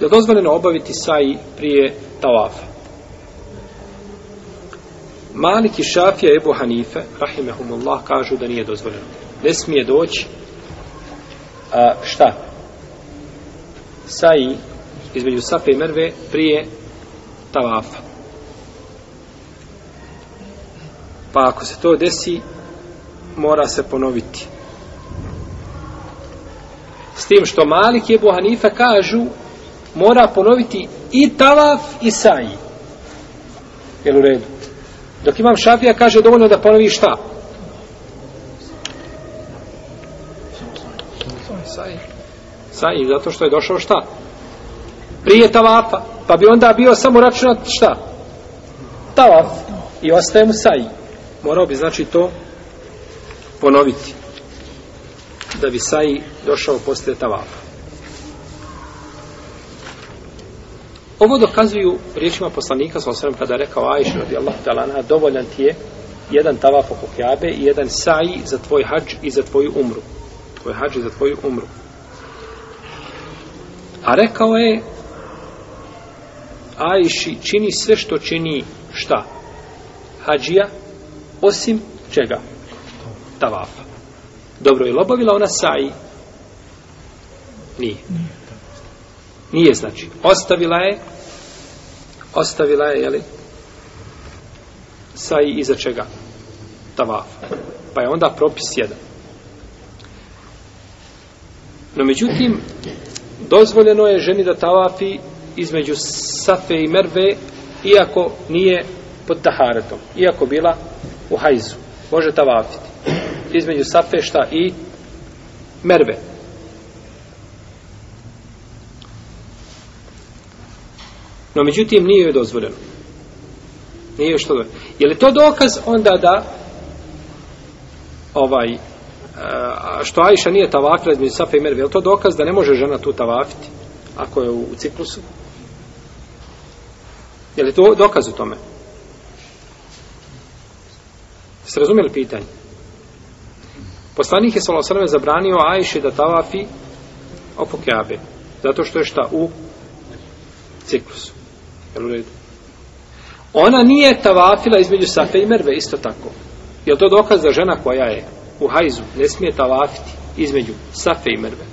Je dozvoljeno obaviti saji prije tavafa? Malik i Šafija Ebu Hanife, rahimehumullah, kažu da nije dozvoljeno. Ne smije doći a, šta? Saji između Safe i Merve prije tavafa. Pa ako se to desi, mora se ponoviti. S tim što Malik i Ebu Hanife kažu mora ponoviti i tavaf i saji. Jel u redu? Dok imam šafija kaže dovoljno da ponovi šta? Saji. Saji, zato što je došao šta? Prije tavafa. Pa bi onda bio samo računat šta? Tavaf. I ostaje mu saji. Morao bi znači to ponoviti. Da bi saji došao poslije tavafa. Ovo dokazuju riječima poslanika sa osrem kada je rekao Ajša radijallahu ta'ala dovoljan ti je jedan tavaf oko Kjabe i jedan saji za tvoj hađ i za tvoju umru. Tvoj hađ i za tvoju umru. A rekao je Ajši čini sve što čini šta? Hađija osim čega? Tavafa. Dobro, je lobavila obavila ona saji? Nije. Nije znači. Ostavila je ostavila je, jeli, i iza čega? Tavaf. Pa je onda propis jedan. No međutim, dozvoljeno je ženi da tavafi između Safe i Merve, iako nije pod taharetom, iako bila u hajzu. Može tavafiti. Između Safe šta i Merve. No, međutim, nije joj dozvoljeno. Nije joj što dozvoljeno. Je li to dokaz onda da ovaj e, što Ajša nije tavafila između Safa i Merve, je to dokaz da ne može žena tu tavafiti ako je u, u ciklusu? Je li to dokaz u tome? Ste razumjeli pitanje? Poslanik je Salosanove zabranio Ajše da tavafi oko Zato što je šta u ciklusu. Jel u redu? Ona nije tavafila između Safe i Merve, isto tako. Je to dokaz da žena koja je u hajzu ne smije tavafiti između Safe i Merve?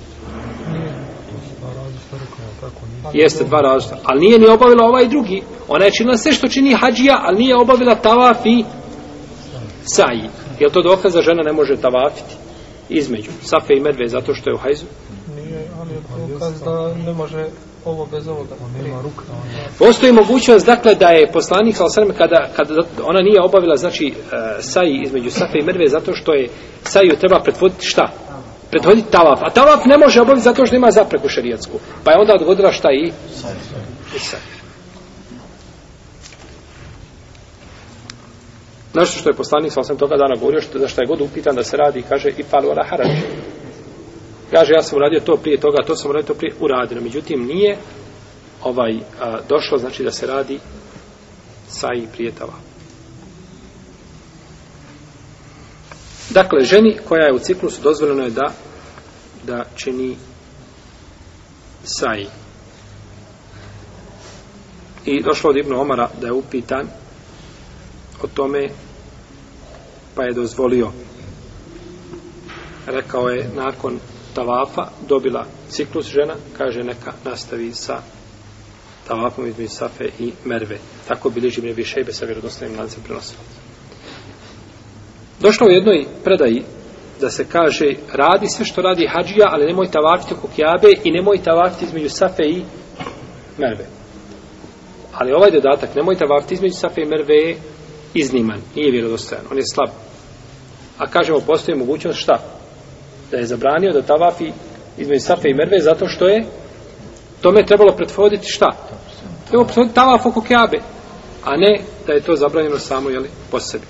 Jeste dva različita. Ali nije ni obavila ovaj drugi. Ona je činila sve što čini hađija, ali nije obavila tavaf i saji. Je to dokaz da žena ne može tavafiti između Safe i Merve zato što je u hajzu? Nije, ali je dokaz da ne može ovo bez ovoga. Nema ruka. Postoji mogućnost, dakle, da je poslanik, ali kada, kada ona nije obavila, znači, uh, saji između Safe i Merve, zato što je saju treba pretvoditi šta? Pretvoditi tavaf. A tavaf ne može obaviti zato što ima zapreku šarijatsku. Pa je onda odgodila šta i? I saj. Nešto što je poslanik sa osam toga dana govorio, što, za što je god upitan da se radi, kaže i falu ala harađ. Kaže, ja sam uradio to prije toga, to sam uradio to prije uradio. Međutim, nije ovaj a, došlo, znači da se radi sa i prijetava. Dakle, ženi koja je u ciklusu dozvoljeno je da da čini saji. I došlo od Ibnu Omara da je upitan o tome pa je dozvolio rekao je nakon tavafa dobila ciklus žena, kaže neka nastavi sa tavafom između Safe i Merve. Tako bilježi mi više i sa vjerodostavim lancem prenosom. Došlo u jednoj predaji da se kaže radi sve što radi hađija, ali nemoj tavafiti oko kjabe i nemoj tavafiti između Safe i Merve. Ali ovaj dodatak, nemoj tavafiti između Safe i Merve je izniman, nije vjerodostojan, on je slab. A kažemo, postoji mogućnost šta? Da je zabranio da tavafi između Safe i Merve zato što je tome trebalo pretvoditi šta? Trebalo pretvoditi tavaf oko Kjabe, a ne da je to zabranjeno samo jeli, po sebi.